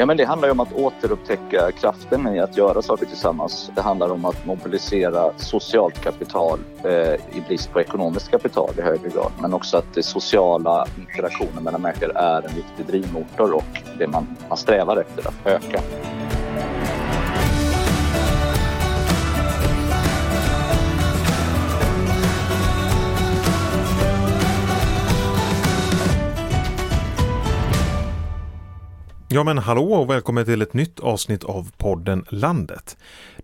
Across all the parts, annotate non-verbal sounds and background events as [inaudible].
Ja, men det handlar ju om att återupptäcka kraften i att göra saker tillsammans. Det handlar om att mobilisera socialt kapital eh, i brist på ekonomiskt kapital i högre grad. Men också att det sociala interaktionen mellan människor är en viktig drivmotor och det man, man strävar efter att öka. Ja men hallå och välkommen till ett nytt avsnitt av podden Landet.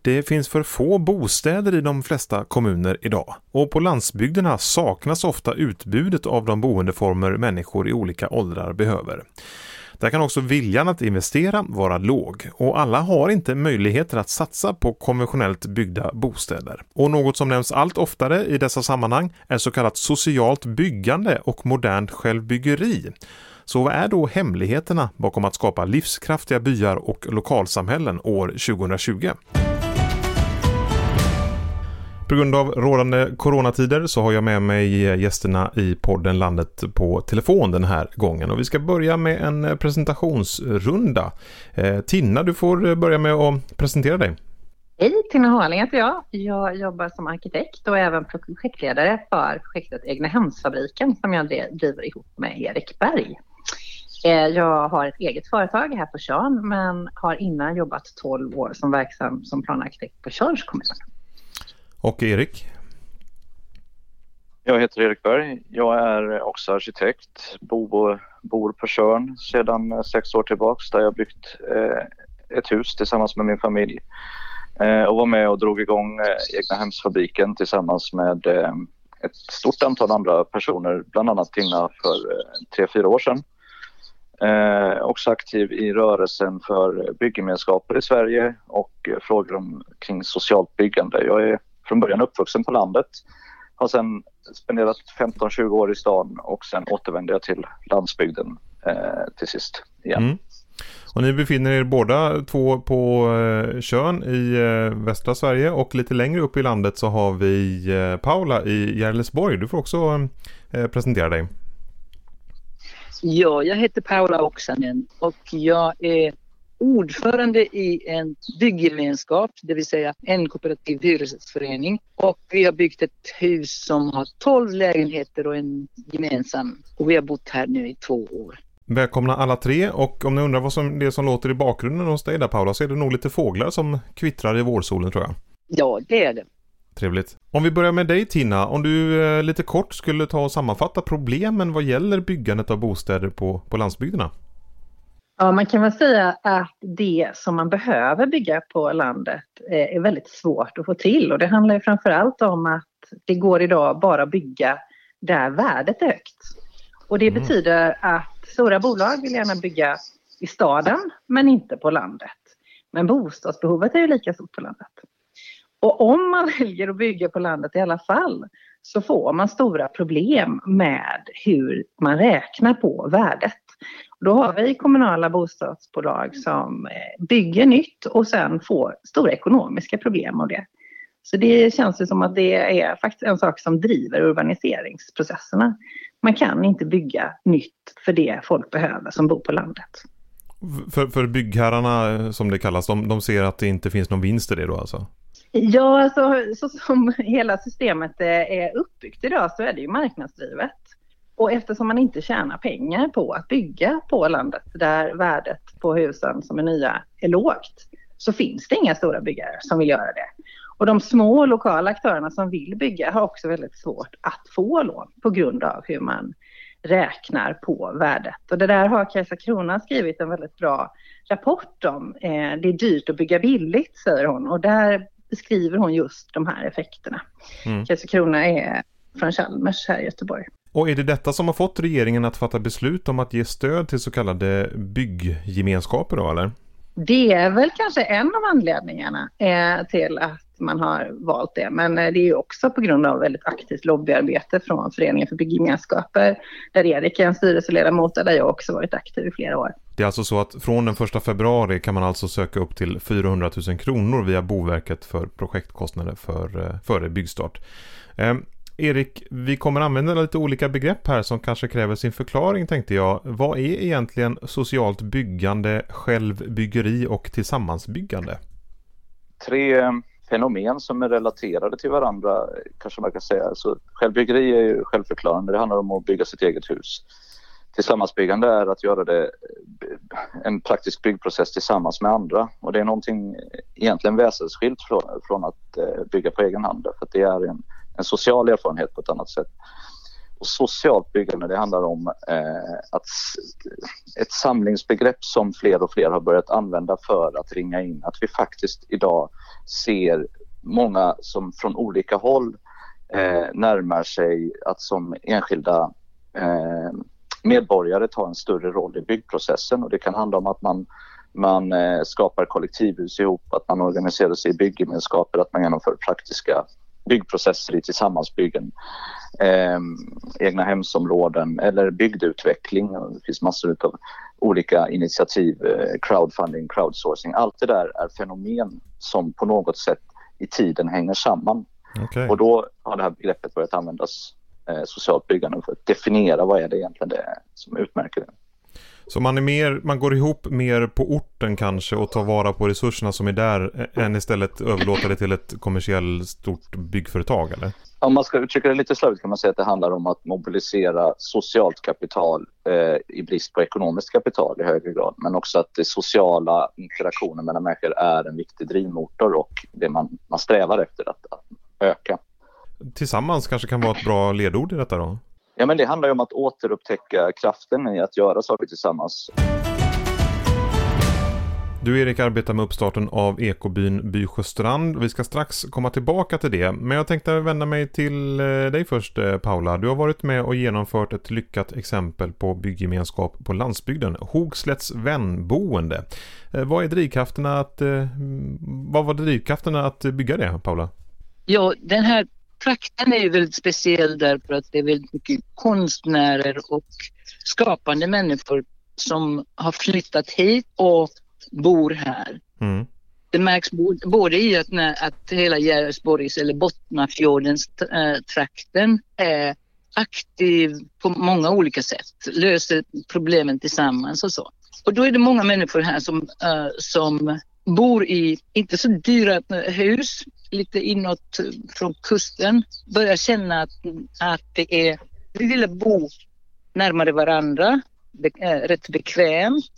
Det finns för få bostäder i de flesta kommuner idag och på landsbygderna saknas ofta utbudet av de boendeformer människor i olika åldrar behöver. Där kan också viljan att investera vara låg och alla har inte möjligheter att satsa på konventionellt byggda bostäder. Och något som nämns allt oftare i dessa sammanhang är så kallat socialt byggande och modernt självbyggeri så vad är då hemligheterna bakom att skapa livskraftiga byar och lokalsamhällen år 2020? På grund av rådande coronatider så har jag med mig gästerna i podden Landet på telefon den här gången. Och vi ska börja med en presentationsrunda. Eh, Tinna, du får börja med att presentera dig. Hej, Tinna Harling heter jag. Jag jobbar som arkitekt och även projektledare för projektet Egnahemsfabriken som jag driver ihop med Erik Berg. Eh, jag har ett eget företag här på Tjörn men har innan jobbat 12 år som verksam som planarkitekt på Tjörns kommun. Och Erik? Jag heter Erik Berg. Jag är också arkitekt, bor, bor på Tjörn sedan sex år tillbaks där jag byggt eh, ett hus tillsammans med min familj eh, och var med och drog igång eh, egna hemsfabriken tillsammans med ett stort antal andra personer, bland annat Tina för tre, fyra år sedan. Eh, också aktiv i rörelsen för byggemenskaper i Sverige och eh, frågor om, kring socialt byggande. Jag är från början uppvuxen på landet, har sen spenderat 15-20 år i stan och sen återvände jag till landsbygden eh, till sist igen. Mm. Och ni befinner er båda två på eh, Tjörn i eh, västra Sverige och lite längre upp i landet så har vi eh, Paula i Järlesborg. Du får också eh, presentera dig. Ja, jag heter Paula Oksanen och jag är ordförande i en bygggemenskap, det vill säga en kooperativ hyresgästförening. Och vi har byggt ett hus som har 12 lägenheter och en gemensam. Och vi har bott här nu i två år. Välkomna alla tre och om ni undrar vad som, det som låter i bakgrunden hos dig där Paula så är det nog lite fåglar som kvittrar i vårsolen tror jag. Ja, det är det. Trevligt. Om vi börjar med dig Tina, om du eh, lite kort skulle ta och sammanfatta problemen vad gäller byggandet av bostäder på, på landsbygderna. Ja, man kan väl säga att det som man behöver bygga på landet eh, är väldigt svårt att få till och det handlar ju framför allt om att det går idag bara att bygga där värdet är högt. Och det mm. betyder att stora bolag vill gärna bygga i staden men inte på landet. Men bostadsbehovet är ju lika stort på landet. Och om man [laughs] väljer att bygga på landet i alla fall så får man stora problem med hur man räknar på värdet. Då har vi kommunala bostadsbolag som eh, bygger nytt och sen får stora ekonomiska problem av det. Så det känns ju som att det är faktiskt en sak som driver urbaniseringsprocesserna. Man kan inte bygga nytt för det folk behöver som bor på landet. För, för byggherrarna eh, som det kallas, de, de ser att det inte finns någon vinst i det då alltså? Ja, alltså, så som [laughs] hela systemet eh, är uppbyggt idag så är det ju marknadsdrivet. Och eftersom man inte tjänar pengar på att bygga på landet där värdet på husen som är nya är lågt så finns det inga stora byggare som vill göra det. Och de små lokala aktörerna som vill bygga har också väldigt svårt att få lån på grund av hur man räknar på värdet. Och det där har Kajsa Krona skrivit en väldigt bra rapport om. Eh, det är dyrt att bygga billigt, säger hon. Och där beskriver hon just de här effekterna. Mm. Krona är från Chalmers här i Göteborg. Och är det detta som har fått regeringen att fatta beslut om att ge stöd till så kallade bygggemenskaper då eller? Det är väl kanske en av anledningarna eh, till att man har valt det. Men eh, det är också på grund av väldigt aktivt lobbyarbete från Föreningen för bygggemenskaper där Erik är en styrelseledamot och där jag också varit aktiv i flera år. Det är alltså så att från den första februari kan man alltså söka upp till 400 000 kronor via Boverket för projektkostnader för, eh, före byggstart. Ehm, Erik, vi kommer använda lite olika begrepp här som kanske kräver sin förklaring tänkte jag. Vad är egentligen socialt byggande, självbyggeri och tillsammansbyggande? Tre fenomen som är relaterade till varandra kanske man kan säga. Så självbyggeri är ju självförklarande, det handlar om att bygga sitt eget hus. Tillsammansbyggande är att göra det eh, en praktisk byggprocess tillsammans med andra och det är någonting egentligen väsensskilt från, från att eh, bygga på egen hand för det är en, en social erfarenhet på ett annat sätt. Och socialt byggande det handlar om eh, att ett samlingsbegrepp som fler och fler har börjat använda för att ringa in. Att vi faktiskt idag ser många som från olika håll eh, närmar sig att som enskilda eh, medborgare ta en större roll i byggprocessen. Och det kan handla om att man, man eh, skapar kollektivhus ihop, att man organiserar sig i byggemenskaper, att man genomför praktiska byggprocesser i tillsammansbyggen, eh, egna hemsområden eller bygdeutveckling. Det finns massor av olika initiativ, eh, crowdfunding, crowdsourcing. Allt det där är fenomen som på något sätt i tiden hänger samman. Okay. Och då har det här begreppet börjat användas eh, socialt byggande för att definiera vad är det egentligen det är som utmärker det. Så man, är mer, man går ihop mer på orten kanske och tar vara på resurserna som är där än istället överlåta det till ett kommersiellt stort byggföretag eller? Om man ska uttrycka det lite slarvigt kan man säga att det handlar om att mobilisera socialt kapital eh, i brist på ekonomiskt kapital i högre grad. Men också att det sociala interaktionen mellan människor är en viktig drivmotor och det man, man strävar efter att, att öka. Tillsammans kanske kan vara ett bra ledord i detta då? Ja, men det handlar ju om att återupptäcka kraften i att göra saker tillsammans. Du Erik arbetar med uppstarten av ekobyn Bysjöstrand. Vi ska strax komma tillbaka till det. Men jag tänkte vända mig till eh, dig först eh, Paula. Du har varit med och genomfört ett lyckat exempel på bygggemenskap på landsbygden. Hogslätts vänboende. Eh, vad är drivkrafterna att, vad var drivkrafterna att bygga det Paula? Ja, den här trakten är ju väldigt speciell därför att det är väldigt mycket konstnärer och skapande människor som har flyttat hit och bor här. Mm. Det märks både i att, att hela Gärsborgs eller Bottnafjordens äh, trakten är aktiv på många olika sätt, löser problemen tillsammans och så. Och då är det många människor här som, äh, som bor i inte så dyra hus, lite inåt från kusten, börjar känna att, att det är, vi vill bo närmare varandra, be, äh, rätt bekvämt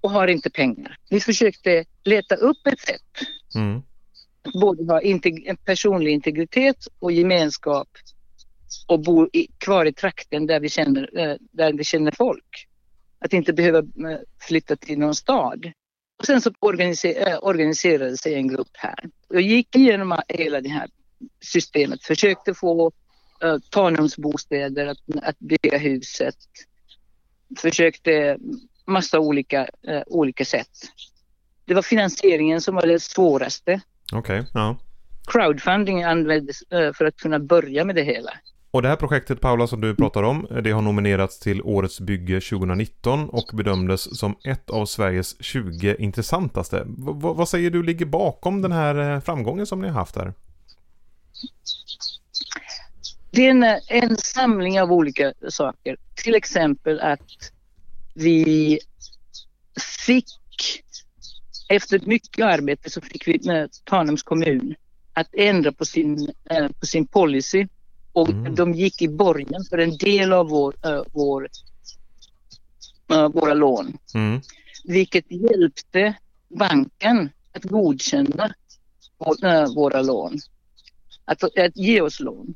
och har inte pengar. Vi försökte leta upp ett sätt mm. att både ha integ personlig integritet och gemenskap och bo i, kvar i trakten där vi känner, äh, där vi känner folk. Att inte behöva äh, flytta till någon stad. Och sen så äh, organiserade sig en grupp här. Jag gick igenom hela det här systemet, försökte få uh, Tanumsbostäder att, att bygga huset. Försökte massa olika, uh, olika sätt. Det var finansieringen som var det svåraste. Okej, okay, ja. Crowdfunding användes uh, för att kunna börja med det hela. Och det här projektet Paula som du pratar om, det har nominerats till Årets bygge 2019 och bedömdes som ett av Sveriges 20 intressantaste. V vad säger du ligger bakom den här eh, framgången som ni har haft här? Det är en, en samling av olika saker. Till exempel att vi fick, efter mycket arbete så fick vi med Tanums kommun att ändra på sin, eh, på sin policy och mm. de gick i borgen för en del av vår, äh, vår, äh, våra lån. Mm. Vilket hjälpte banken att godkänna vår, äh, våra lån. Att, att ge oss lån.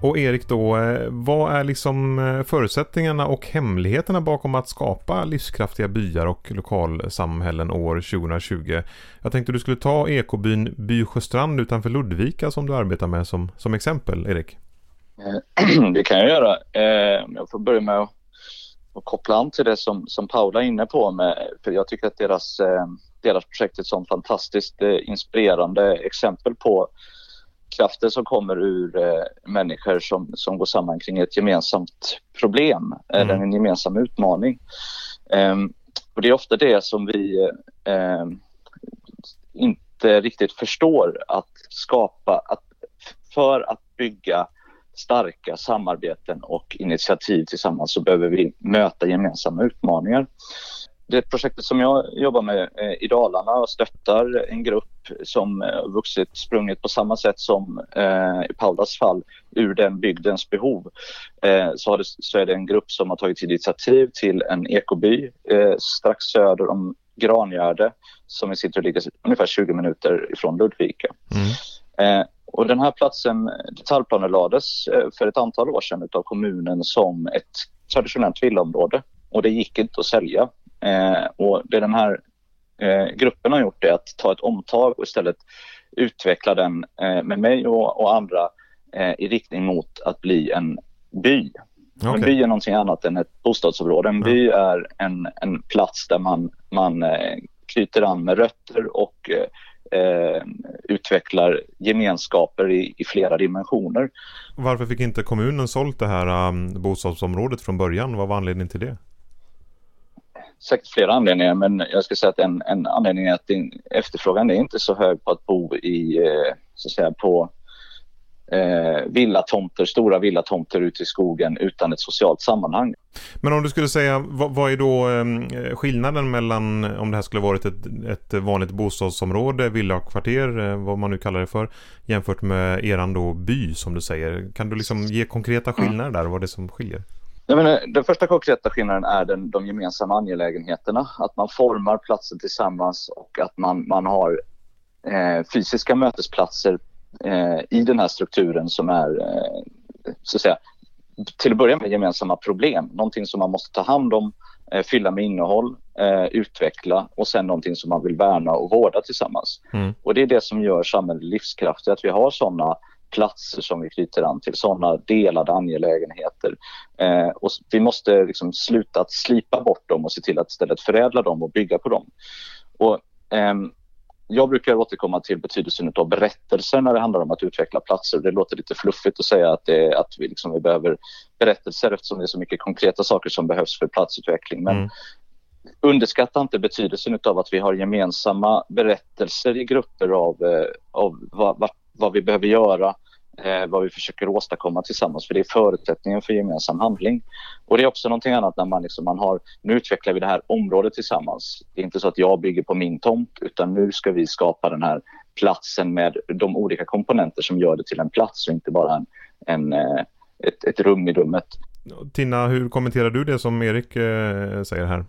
Och Erik då, eh, vad är liksom eh, förutsättningarna och hemligheterna bakom att skapa livskraftiga byar och lokalsamhällen år 2020? Jag tänkte du skulle ta ekobyn Bysjöstrand utanför Ludvika som du arbetar med som, som exempel, Erik. Eh, [clears throat] det kan jag göra. Jag får börja med att, koppla an till det som, som Paula är inne på. Med, för jag tycker att deras, deras projekt är ett sånt fantastiskt inspirerande exempel på krafter som kommer ur människor som, som går samman kring ett gemensamt problem mm. eller en gemensam utmaning. och det är ofta det som vi in, inte riktigt förstår att skapa, att för att bygga starka samarbeten och initiativ tillsammans så behöver vi möta gemensamma utmaningar. Det projektet som jag jobbar med eh, i Dalarna och stöttar en grupp som eh, vuxit, sprungit på samma sätt som eh, i Paulas fall ur den bygdens behov. Eh, så, det, så, är det en grupp som har tagit initiativ till en ekoby eh, strax söder om Grangärde som i sin tur ligger ungefär 20 minuter ifrån Ludvika. Mm. Eh, och den här platsen detaljplanelades för ett antal år sedan av kommunen som ett traditionellt villaområde och det gick inte att sälja och det den här eh, gruppen har gjort är att ta ett omtag och istället utveckla den eh, med mig och, och andra eh, i riktning mot att bli en by. Okay. En by är någonting annat än ett bostadsområde. En by är en, en plats där man, man eh, knyter an med rötter och eh, utvecklar gemenskaper i, i, flera dimensioner. Varför fick inte kommunen sålt det här um, bostadsområdet från början? Vad var anledningen till det? Säkert flera anledningar men jag ska säga att en, en anledning är att din efterfrågan är inte så hög på att bo i, eh, så att säga på eh, villatomter, stora villatomter ute i skogen utan ett socialt sammanhang. Men om du skulle säga, vad, vad är då eh, skillnaden mellan om det här skulle varit ett, ett vanligt bostadsområde, villakvarter, eh, vad man nu kallar det för, jämfört med eran då by som du säger. Kan du liksom ge konkreta skillnader där, vad det är som skiljer? Jag menar, den första konkreta skillnaden är den, de gemensamma angelägenheterna. Att man formar platsen tillsammans och att man, man har eh, fysiska mötesplatser eh, i den här strukturen som är eh, så att säga, till att börja med gemensamma problem. Någonting som man måste ta hand om, eh, fylla med innehåll, eh, utveckla och sen någonting som man vill värna och vårda tillsammans. Mm. Och det är det som gör samhället livskraftigt, att vi har sådana platser som vi knyter an till, sådana delade angelägenheter. Eh, och vi måste liksom sluta att slipa bort dem och se till att istället förädla dem och bygga på dem. Och, ehm, jag brukar återkomma till betydelsen av berättelser när det handlar om att utveckla platser. Det låter lite fluffigt att säga att, det, att vi, liksom, vi behöver berättelser eftersom det är så mycket konkreta saker som behövs för platsutveckling. Men mm. underskatta inte betydelsen av att vi har gemensamma berättelser i grupper av, eh, av vad, vad, vi behöver göra, eh, vad vi försöker åstadkomma tillsammans för det är förutsättningen för gemensam handling. Och det är också någonting annat när man liksom, man har, nu utvecklar vi det här området tillsammans. Det är inte så att jag bygger på min tomt utan nu ska vi skapa den här platsen med de olika komponenter som gör det till en plats och inte bara en, en eh, ett, ett rum i rummet. Tina, hur kommenterar du det som Erik eh, säger här?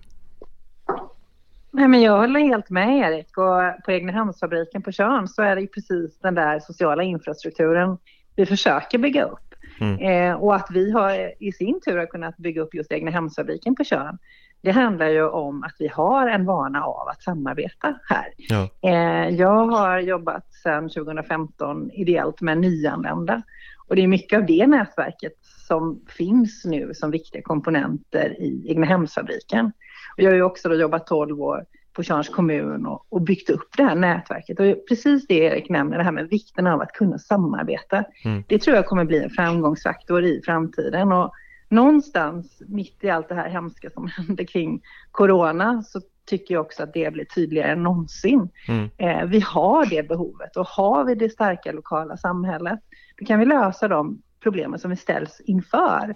Nej, men jag håller helt med Erik och på Egnehamnsfabriken på Tjörn så är det precis den där sociala infrastrukturen vi försöker bygga upp. Mm. Eh, och att vi har i sin tur har kunnat bygga upp just Egnahemsfabriken på Tjörn. Det handlar ju om att vi har en vana av att samarbeta här. Ja. Eh, jag har jobbat sedan 2015 ideellt med nyanlända och det är mycket av det nätverket som finns nu som viktiga komponenter i Egnahemsfabriken. Jag har ju också jobbat 12 år på Tjörns kommun och, och, byggt upp det här nätverket. Och precis det Erik nämner, det här med vikten av att kunna samarbeta. Mm. Det tror jag kommer bli en framgångsfaktor i framtiden. Och någonstans mitt i allt det här hemska som [laughs] händer kring corona så tycker jag också att det blir tydligare än någonsin. Mm. Eh, vi har det behovet och har vi det starka lokala samhället, då kan vi lösa de problemen som vi ställs inför.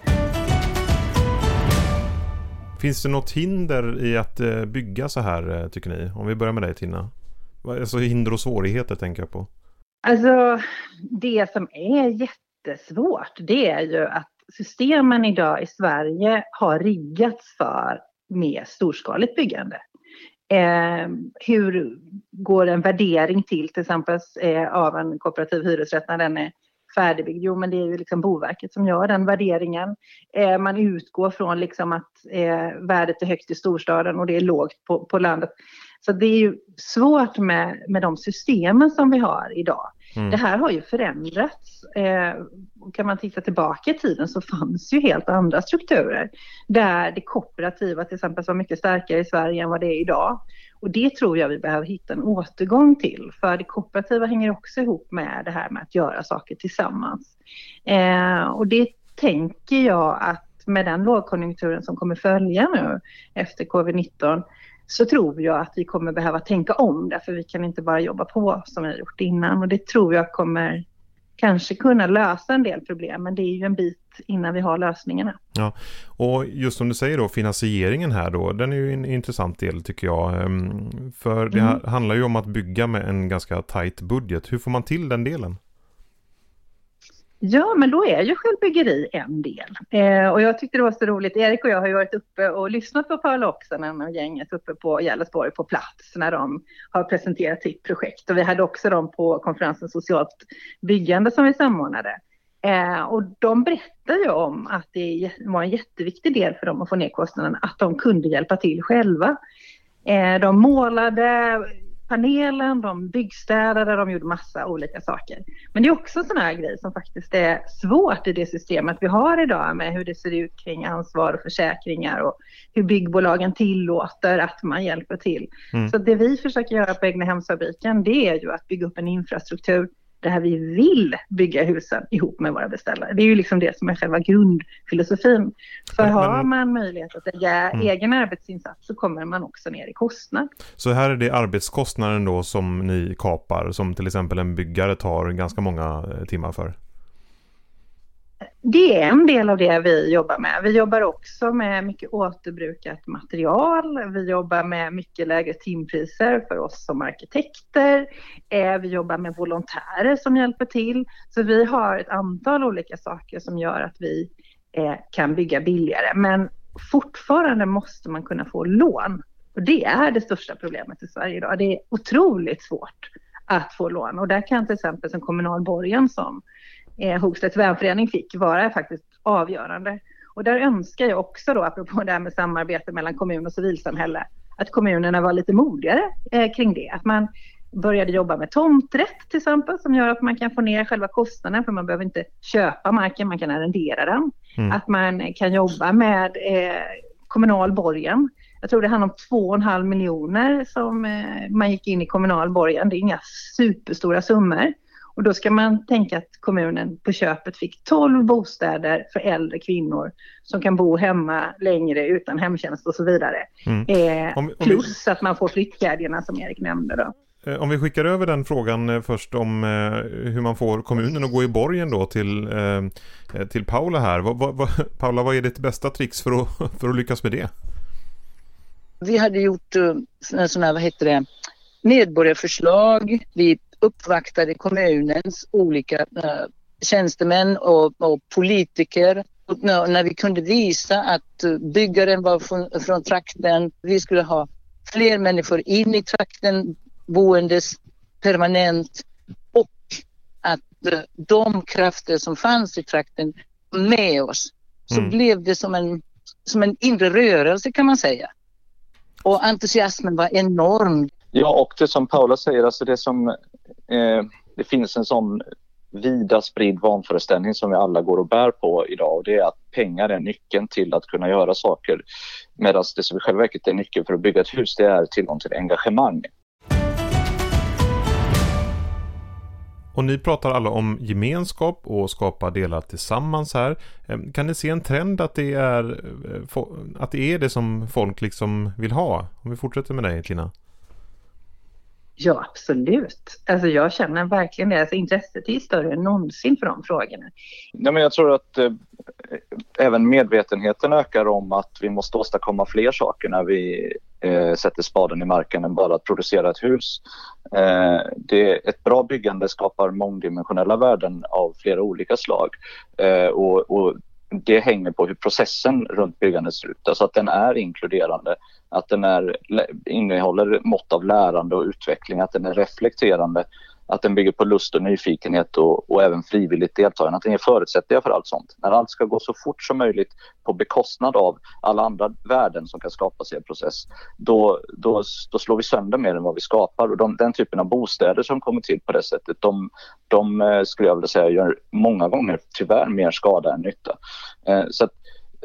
Finns det något hinder i att eh, bygga så här eh, tycker ni? Om vi börjar med dig Tina. Alltså hinder och svårigheter tänker jag på. Alltså det som är jättesvårt det är ju att systemen idag i Sverige har riggats för mer storskaligt byggande. Eh, hur går en värdering till till exempel eh, av en kooperativ hyresrätt när den är färdigbyggd. Jo, men det är ju liksom Boverket som gör den värderingen. Eh, man utgår från liksom att eh, värdet är högt i storstaden och det är lågt på, på landet. Så det är ju svårt med, med de systemen som vi har idag. Mm. Det här har ju förändrats. Eh, kan man titta tillbaka i tiden så fanns ju helt andra strukturer. Där det kooperativa till exempel var mycket starkare i Sverige än vad det är idag. Och det tror jag vi behöver hitta en återgång till. För det kooperativa hänger också ihop med det här med att göra saker tillsammans. Eh, och det tänker jag att med den lågkonjunkturen som kommer följa nu efter covid-19 så tror jag att vi kommer behöva tänka om därför vi kan inte bara jobba på som vi har gjort innan och det tror jag kommer kanske kunna lösa en del problem men det är ju en bit innan vi har lösningarna. Ja, och just som du säger då finansieringen här då, den är ju en intressant del tycker jag. Ehm, för det mm. handlar ju om att bygga med en ganska tajt budget. Hur får man till den delen? Ja, men då är ju självbyggeri en del. Eh, och jag tyckte det var så roligt. Erik och jag har ju varit uppe och lyssnat på Paula Oksanen och gänget uppe på Gällesborg på plats när de har presenterat sitt projekt. Och vi hade också dem på konferensen Socialt byggande som vi samordnade. Eh, och de berättade ju om att det var en jätteviktig del för dem att få ner kostnaderna, att de kunde hjälpa till själva. Eh, de målade panelen, de byggstädade, de gjorde massa olika saker. Men det är också en sån här grej som faktiskt är svårt i det systemet vi har idag med hur det ser ut kring ansvar och försäkringar och hur byggbolagen tillåter att man hjälper till. Mm. Så det vi försöker göra på Egna Hemsfabriken det är ju att bygga upp en infrastruktur där vi vill bygga husen ihop med våra beställare. Det är ju liksom det som är själva grundfilosofin. För men, har man möjlighet att lägga mm. egen arbetsinsats så kommer man också ner i kostnad. Så här är det arbetskostnaden då som ni kapar som till exempel en byggare tar ganska många eh, timmar för? Det är en del av det vi jobbar med. Vi jobbar också med mycket återbrukat material. Vi jobbar med mycket lägre timpriser för oss som arkitekter. Eh, vi jobbar med volontärer som hjälper till. Så vi har ett antal olika saker som gör att vi eh, kan bygga billigare. Men fortfarande måste man kunna få lån. Och det är det största problemet i Sverige idag. Det är otroligt svårt att få lån. Och där kan till exempel som kommunal borgen som eh, Hogstedts vänförening fick vara faktiskt avgörande. Och där önskar jag också då, apropå det här med samarbete mellan kommun och civilsamhälle, att kommunerna var lite modigare eh, kring det. Att man började jobba med tomträtt till exempel som gör att man kan få ner själva kostnaden för man behöver inte köpa marken, man kan arrendera den. Mm. Att man kan jobba med eh, kommunal borgen. Jag tror det handlar om 2,5 miljoner som eh, man gick in i kommunal borgen. Det är inga superstora summor. Och då ska man tänka att kommunen på köpet fick 12 bostäder för äldre kvinnor som kan bo hemma längre utan hemtjänst och så vidare. Mm. Eh, om, om plus vi... att man får flyttkedjorna som Erik nämnde då. Eh, om vi skickar över den frågan eh, först om eh, hur man får kommunen att gå i borgen då till, till Paula här. Vad, vad, [laughs] Paula, vad är ditt bästa trix för att, [laughs] för att lyckas med det? Vi hade gjort här, vad heter det, medborgarförslag. Vi uppvaktade kommunens olika äh, tjänstemän och, och politiker och när, vi kunde visa att uh, byggaren var från, från trakten, vi skulle ha fler människor in i trakten, boendes permanent och att uh, de krafter som fanns i trakten med oss så mm. blev det som en, som en inre rörelse kan man säga. Och entusiasmen var enorm. Ja, och det som Paula säger, alltså det som eh, det finns en sån vida spridd vanföreställning som vi alla går och bär på idag och det är att pengar är nyckeln till att kunna göra saker. Medan det som i själva verket är nyckeln för att bygga ett hus det är tillgång till engagemang. Och ni pratar alla om gemenskap och skapa delar tillsammans här. Eh, kan ni se en trend att det är, eh, att det, är det som folk liksom vill ha? Om vi fortsätter med dig Tina. Ja, absolut. Alltså jag känner verkligen det. Alltså intresset är större än någonsin för de frågorna. Ja, men jag tror att eh, även medvetenheten ökar om att vi måste åstadkomma fler saker när vi eh, sätter spaden i marken än bara att producera ett hus. Eh, det, ett bra byggande skapar mångdimensionella värden av flera olika slag. Eh, och, och det hänger på hur processen runt byggandet ser ut. Alltså att den är inkluderande, att den är, innehåller mått av lärande och utveckling, att den är reflekterande att den bygger på lust och nyfikenhet och, och även frivilligt deltagande, att den ger förutsättningar för allt sånt. När allt ska gå så fort som möjligt på bekostnad av alla andra värden som kan skapas i en process, då, då, då slår vi sönder mer än vad vi skapar. Och de, den typen av bostäder som kommer till på det sättet, de, de eh, skulle jag vilja säga gör många gånger tyvärr mer skada än nytta. Eh, så att,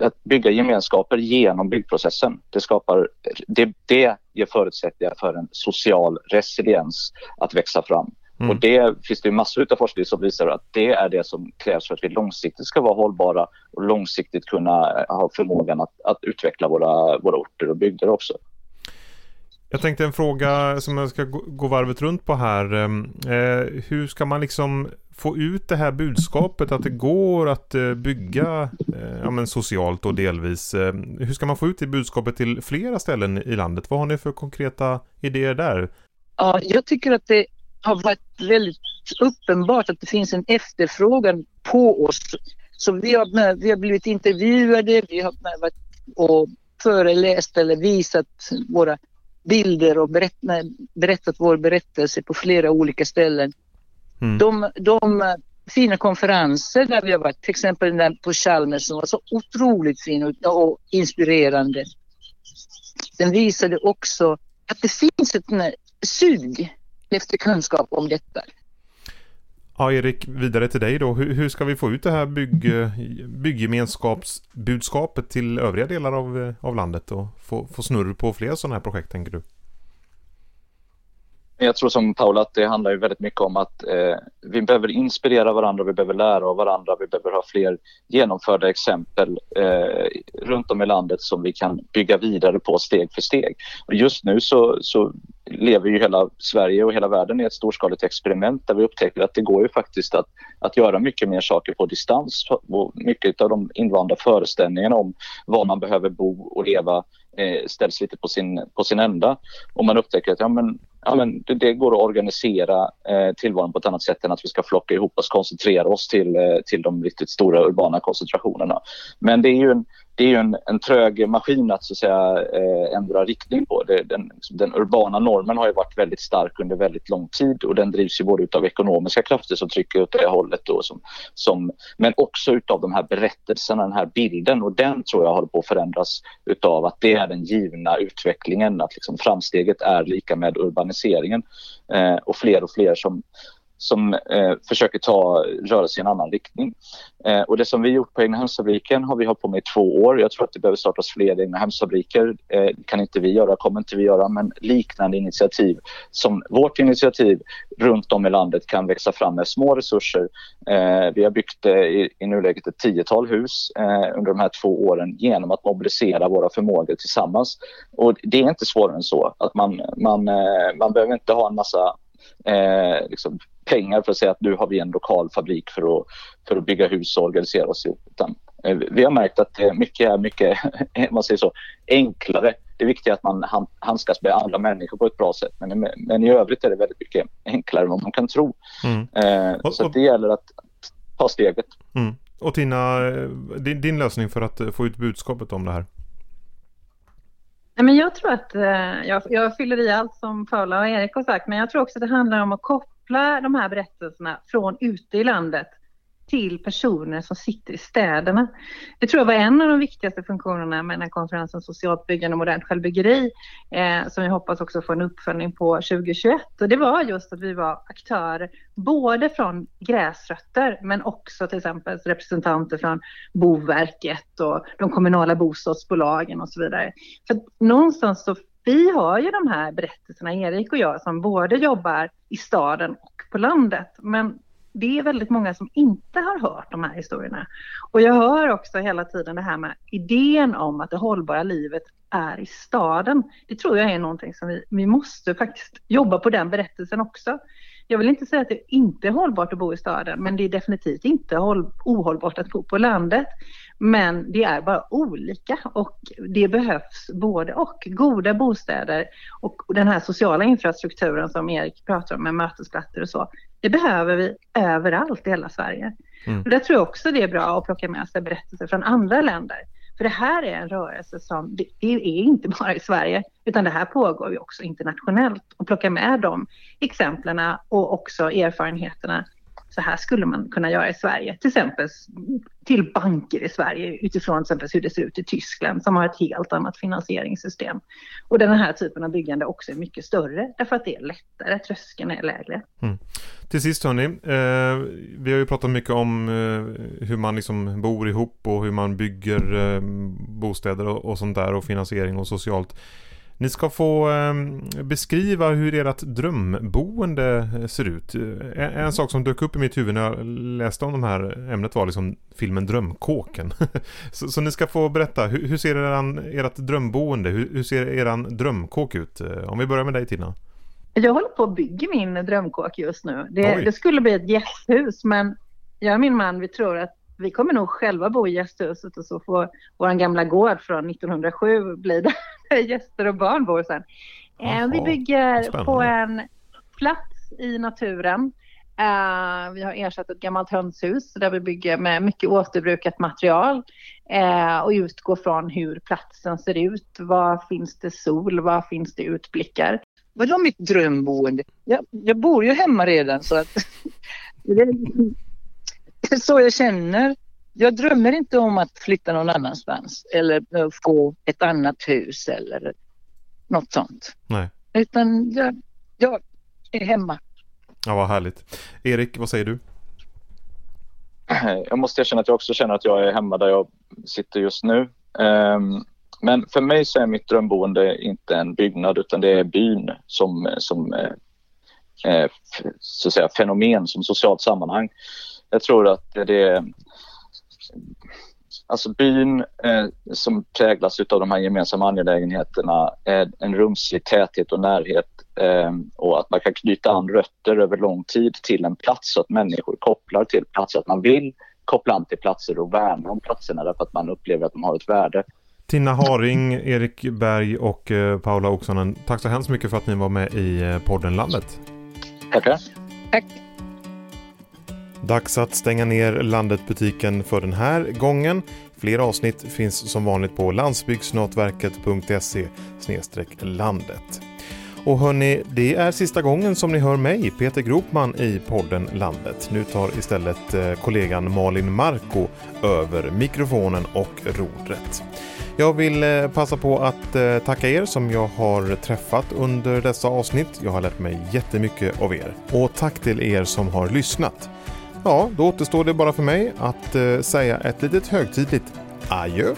att bygga gemenskaper genom byggprocessen, det, skapar, det, det ger förutsättningar för en social resiliens att växa fram. Mm. Och det finns det massor av forskning som visar att det är det som krävs för att vi långsiktigt ska vara hållbara och långsiktigt kunna ha förmågan att, att utveckla våra, våra orter och bygder också. Jag tänkte en fråga som jag ska gå varvet runt på här. Eh, hur ska man liksom få ut det här budskapet att det går att eh, bygga eh, ja, men socialt och delvis. Eh, hur ska man få ut det budskapet till flera ställen i landet? Vad har ni för konkreta idéer där? Ja, jag tycker att det har varit väldigt uppenbart att det finns en efterfrågan på oss. Så vi har, vi har blivit intervjuade, vi har varit och föreläst eller visat våra bilder och berätt, berättat vår berättelse på flera olika ställen. Mm. De, de fina konferenser där vi har varit, till exempel den på Chalmers som var så otroligt fin och, och inspirerande. Den visade också att det finns ett sug efter kunskap om detta. Ja, Erik, vidare till dig då. Hur, hur ska vi få ut det här bygg, bygggemenskapsbudskapet till övriga delar av, av landet och få, få snurr på fler sådana här projekt, tänker du? Jag tror som Paula att det handlar ju väldigt mycket om att eh, vi behöver inspirera varandra, vi behöver lära av varandra, vi behöver ha fler genomförda exempel eh, runt om i landet som vi kan bygga vidare på steg för steg. Och just nu så, så lever ju hela Sverige och hela världen i ett storskaligt experiment där vi upptäcker att det går ju faktiskt att, att göra mycket mer saker på distans. Och mycket av de invanda föreställningarna om var man behöver bo och leva eh, ställs lite på sin, på sin ända. Och man upptäcker att ja, men ja, men det, det, går att organisera eh, tillvaron på ett annat sätt än att vi ska flocka ihop oss, koncentrera oss till, eh, till de riktigt stora urbana koncentrationerna. Men det är ju en, det är ju en, en trög maskin att, så att säga, eh, ändra riktning på. Det, den, liksom, den, urbana normen har ju varit väldigt stark under väldigt lång tid och den drivs ju både av ekonomiska krafter som trycker åt det hållet då, som, som, men också av de här berättelserna, den här bilden och den tror jag håller på att förändras utav att det är den givna utvecklingen, att liksom framsteget är lika med urbaniseringen eh, och fler och fler som som eh, försöker ta rörelse i en annan riktning. Eh, och det som vi gjort på Egnahemsfabriken har vi hållit på med i två år. Jag tror att det behöver startas fler Egnahemsfabriker. Eh, kan inte vi göra, kommer inte vi göra, men liknande initiativ som vårt initiativ runt om i landet kan växa fram med små resurser. Eh, vi har byggt eh, i, i nuläget ett tiotal hus eh, under de här två åren genom att mobilisera våra förmågor tillsammans. Och det är inte svårare än så. Att man, man, eh, man behöver inte ha en massa eh, liksom pengar för att säga att nu har vi en lokal fabrik för att, för att bygga hus och organisera oss ihop. Utan, eh, vi har märkt att mycket är mycket [laughs] man säger så, enklare. Det är viktigt att man handskas med andra människor på ett bra sätt. Men, men i övrigt är det väldigt mycket enklare än vad man kan tro. Mm. Eh, och, så det gäller att ta steget. Mm. Och Tina, eh, din, din lösning för att få ut budskapet om det här? Nej, men jag tror att, jag, jag fyller i allt som Paula och Erik har sagt, men jag tror också att det handlar om att koppla de här berättelserna från ute i landet till personer som sitter i städerna. Det tror jag var en av de viktigaste funktionerna med den här konferensen Socialt byggande och modernt självbyggeri eh, som vi hoppas också få en uppföljning på 2021. Och det var just att vi var aktörer både från gräsrötter men också till exempel representanter från Boverket och de kommunala bostadsbolagen och så vidare. För någonstans så vi har ju de här berättelserna, Erik och jag, som både jobbar i staden och på landet. Men det är väldigt många som inte har hört de här historierna. Och jag hör också hela tiden det här med idén om att det hållbara livet är i staden. Det tror jag är någonting som vi, vi måste faktiskt jobba på den berättelsen också. Jag vill inte säga att det inte är hållbart att bo i staden, men det är definitivt inte håll, ohållbart att bo på landet. Men det är bara olika och det behövs både och. Goda bostäder och den här sociala infrastrukturen som Erik pratar om med mötesplatser och så. Det behöver vi överallt i hela Sverige. Mm. Och där tror jag också det är bra att plocka med sig berättelser från andra länder. För det här är en rörelse som, det är inte [laughs] bara i Sverige, utan det här pågår ju också internationellt. Och plocka med de exemplen och också erfarenheterna så här skulle man kunna göra i Sverige. Till exempel till banker i Sverige utifrån till exempel hur det ser ut i Tyskland som har ett helt annat finansieringssystem. Och den här typen av byggande också är mycket större därför att det är lättare, tröskeln är lägre. Mm. Till sist hörni, eh, vi har ju pratat mycket om eh, hur man liksom bor ihop och hur man bygger eh, bostäder och, och sånt där och finansiering och socialt. Ni ska få eh, beskriva hur ert drömboende ser ut. En, en, sak som dök upp i mitt huvud när jag läste om de här ämnet var liksom filmen Drömkåken. [laughs] så, så, ni ska få berätta, hur, hur ser eran, ert drömboende, hur, hur ser eran drömkåk ut? Om vi börjar med dig Tina. Jag håller på att bygga min drömkåk just nu. Det, det skulle bli ett gästhus men jag och min man vi tror att vi kommer nog själva bo i gästhuset och så får vår gamla gård från 1907 bli [laughs] där gäster och barn bor sen. Jaha, vi bygger spännande. på en plats i naturen. Uh, vi har ersatt ett gammalt hönshus där vi bygger med mycket återbrukat material uh, och utgår från hur platsen ser ut. Var finns det sol? Var finns det utblickar? Vadå mitt drömboende? Jag, jag bor ju hemma redan så att [laughs] är så jag känner. Jag drömmer inte om att flytta någon annanstans eller få ett annat hus eller något sånt. Nej. Utan jag, jag är hemma. Ja, vad härligt. Erik, vad säger du? [clears throat] Jag måste erkänna att jag också känner att jag är hemma där jag sitter just nu. Ehm, men för mig så är mitt drömboende inte en byggnad utan det är byn som, som eh, eh, så att säga, fenomen, som socialt sammanhang jag tror att det är Alltså byn eh, som präglas av de här gemensamma angelägenheterna är en rumslig täthet och närhet eh, och att man kan knyta an rötter över lång tid till en plats så att människor kopplar till platser, att man vill koppla an till platser och värna om platserna därför att man upplever att de har ett värde. Tina Haring, Erik Berg och eh, Paula Oksanen, tack så hemskt mycket för att ni var med i eh, podden Landet. Tackar. Tack. Dags att stänga ner Landet-butiken för den här gången. Fler avsnitt finns som vanligt på landsbygdsnätverket.se landet. Och hörni, det är sista gången som ni hör mig, Peter Gropman, i podden Landet. Nu tar istället eh, kollegan Malin Marko över mikrofonen och rodret. Jag vill eh, passa på att eh, tacka er som jag har träffat under dessa avsnitt. Jag har lärt mig jättemycket av er. Och tack till er som har lyssnat. Ja, då återstår det bara för mig att eh, säga ett litet högtidligt adjö.